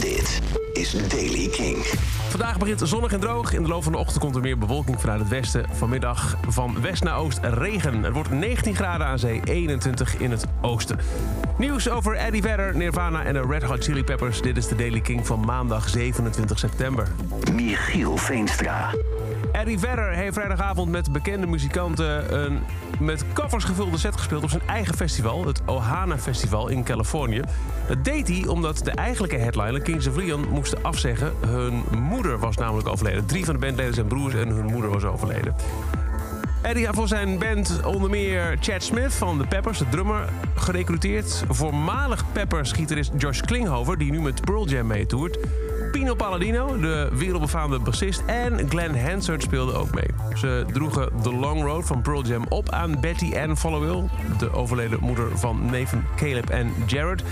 Dit is Daily King. Vandaag begint zonnig en droog. In de loop van de ochtend komt er meer bewolking vanuit het westen. Vanmiddag van west naar oost regen. Het wordt 19 graden aan zee, 21 in het oosten. Nieuws over Eddie Vedder, Nirvana en de Red Hot Chili Peppers. Dit is de Daily King van maandag 27 september. Michiel Veenstra. Eddie Vedder heeft vrijdagavond met bekende muzikanten een met covers gevulde set gespeeld op zijn eigen festival, het Ohana Festival in Californië. Dat deed hij omdat de eigenlijke headliner, Kings of Leon, moesten afzeggen. Hun moeder was namelijk overleden. Drie van de bandleden zijn broers en hun moeder was overleden. Eddie had voor zijn band onder meer Chad Smith van de Peppers, de drummer, gerecruiteerd. Voormalig Peppers-gitarist Josh Klinghoffer, die nu met Pearl Jam meetoert. Pino Palladino, de wereldbefaamde bassist, en Glenn Hansard speelden ook mee. Ze droegen The Long Road van Pearl Jam op aan Betty Ann Followill, de overleden moeder van Nathan, Caleb en Jared.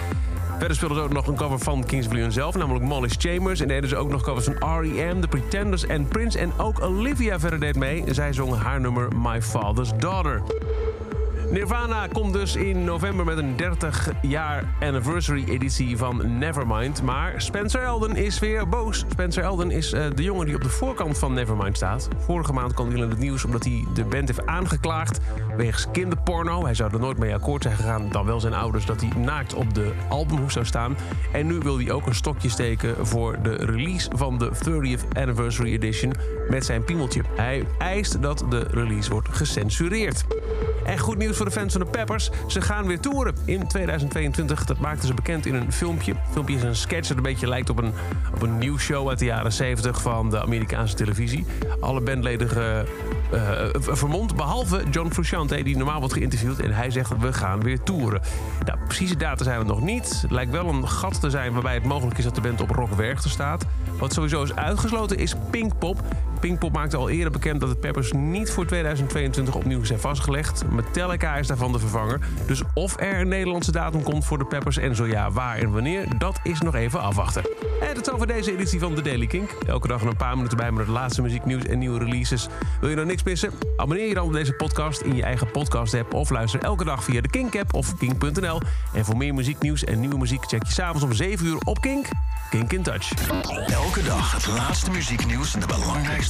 Verder speelden ze ook nog een cover van Kings Leon zelf, namelijk Molly's Chambers. En deden ze ook nog covers van R.E.M., The Pretenders en Prince. En ook Olivia verder deed mee. Zij zong haar nummer My Father's Daughter. Nirvana komt dus in november met een 30 jaar anniversary editie van Nevermind. Maar Spencer Elden is weer boos. Spencer Elden is uh, de jongen die op de voorkant van Nevermind staat. Vorige maand kwam hij in het nieuws omdat hij de band heeft aangeklaagd wegens kinderporno. Hij zou er nooit mee akkoord zijn gegaan, dan wel zijn ouders, dat hij naakt op de albumhoes zou staan. En nu wil hij ook een stokje steken voor de release van de 30th Anniversary Edition met zijn piemeltje. Hij eist dat de release wordt gecensureerd. En goed nieuws voor de fans van de Peppers. Ze gaan weer toeren in 2022. Dat maakten ze bekend in een filmpje. Het filmpje is een sketch dat een beetje lijkt op een, op een nieuwsshow uit de jaren 70 van de Amerikaanse televisie. Alle bandleden uh, vermomd, behalve John Frusciante, die normaal wordt geïnterviewd. En hij zegt, we gaan weer toeren. Nou, precieze data zijn er nog niet. Het lijkt wel een gat te zijn waarbij het mogelijk is dat de band op Rock Werchter staat. Wat sowieso is uitgesloten is Pinkpop. Pinkpop maakte al eerder bekend dat de Peppers niet voor 2022 opnieuw zijn vastgelegd. Metallica is daarvan de vervanger. Dus of er een Nederlandse datum komt voor de Peppers en zo ja, waar en wanneer, dat is nog even afwachten. En dat is over deze editie van The Daily Kink. Elke dag een paar minuten bij met het laatste muzieknieuws en nieuwe releases. Wil je nog niks missen? Abonneer je dan op deze podcast in je eigen podcast-app of luister elke dag via de Kink-app of kink.nl. En voor meer muzieknieuws en nieuwe muziek check je s'avonds om 7 uur op Kink. Kink in Touch. Elke dag het laatste muzieknieuws en de belangrijkste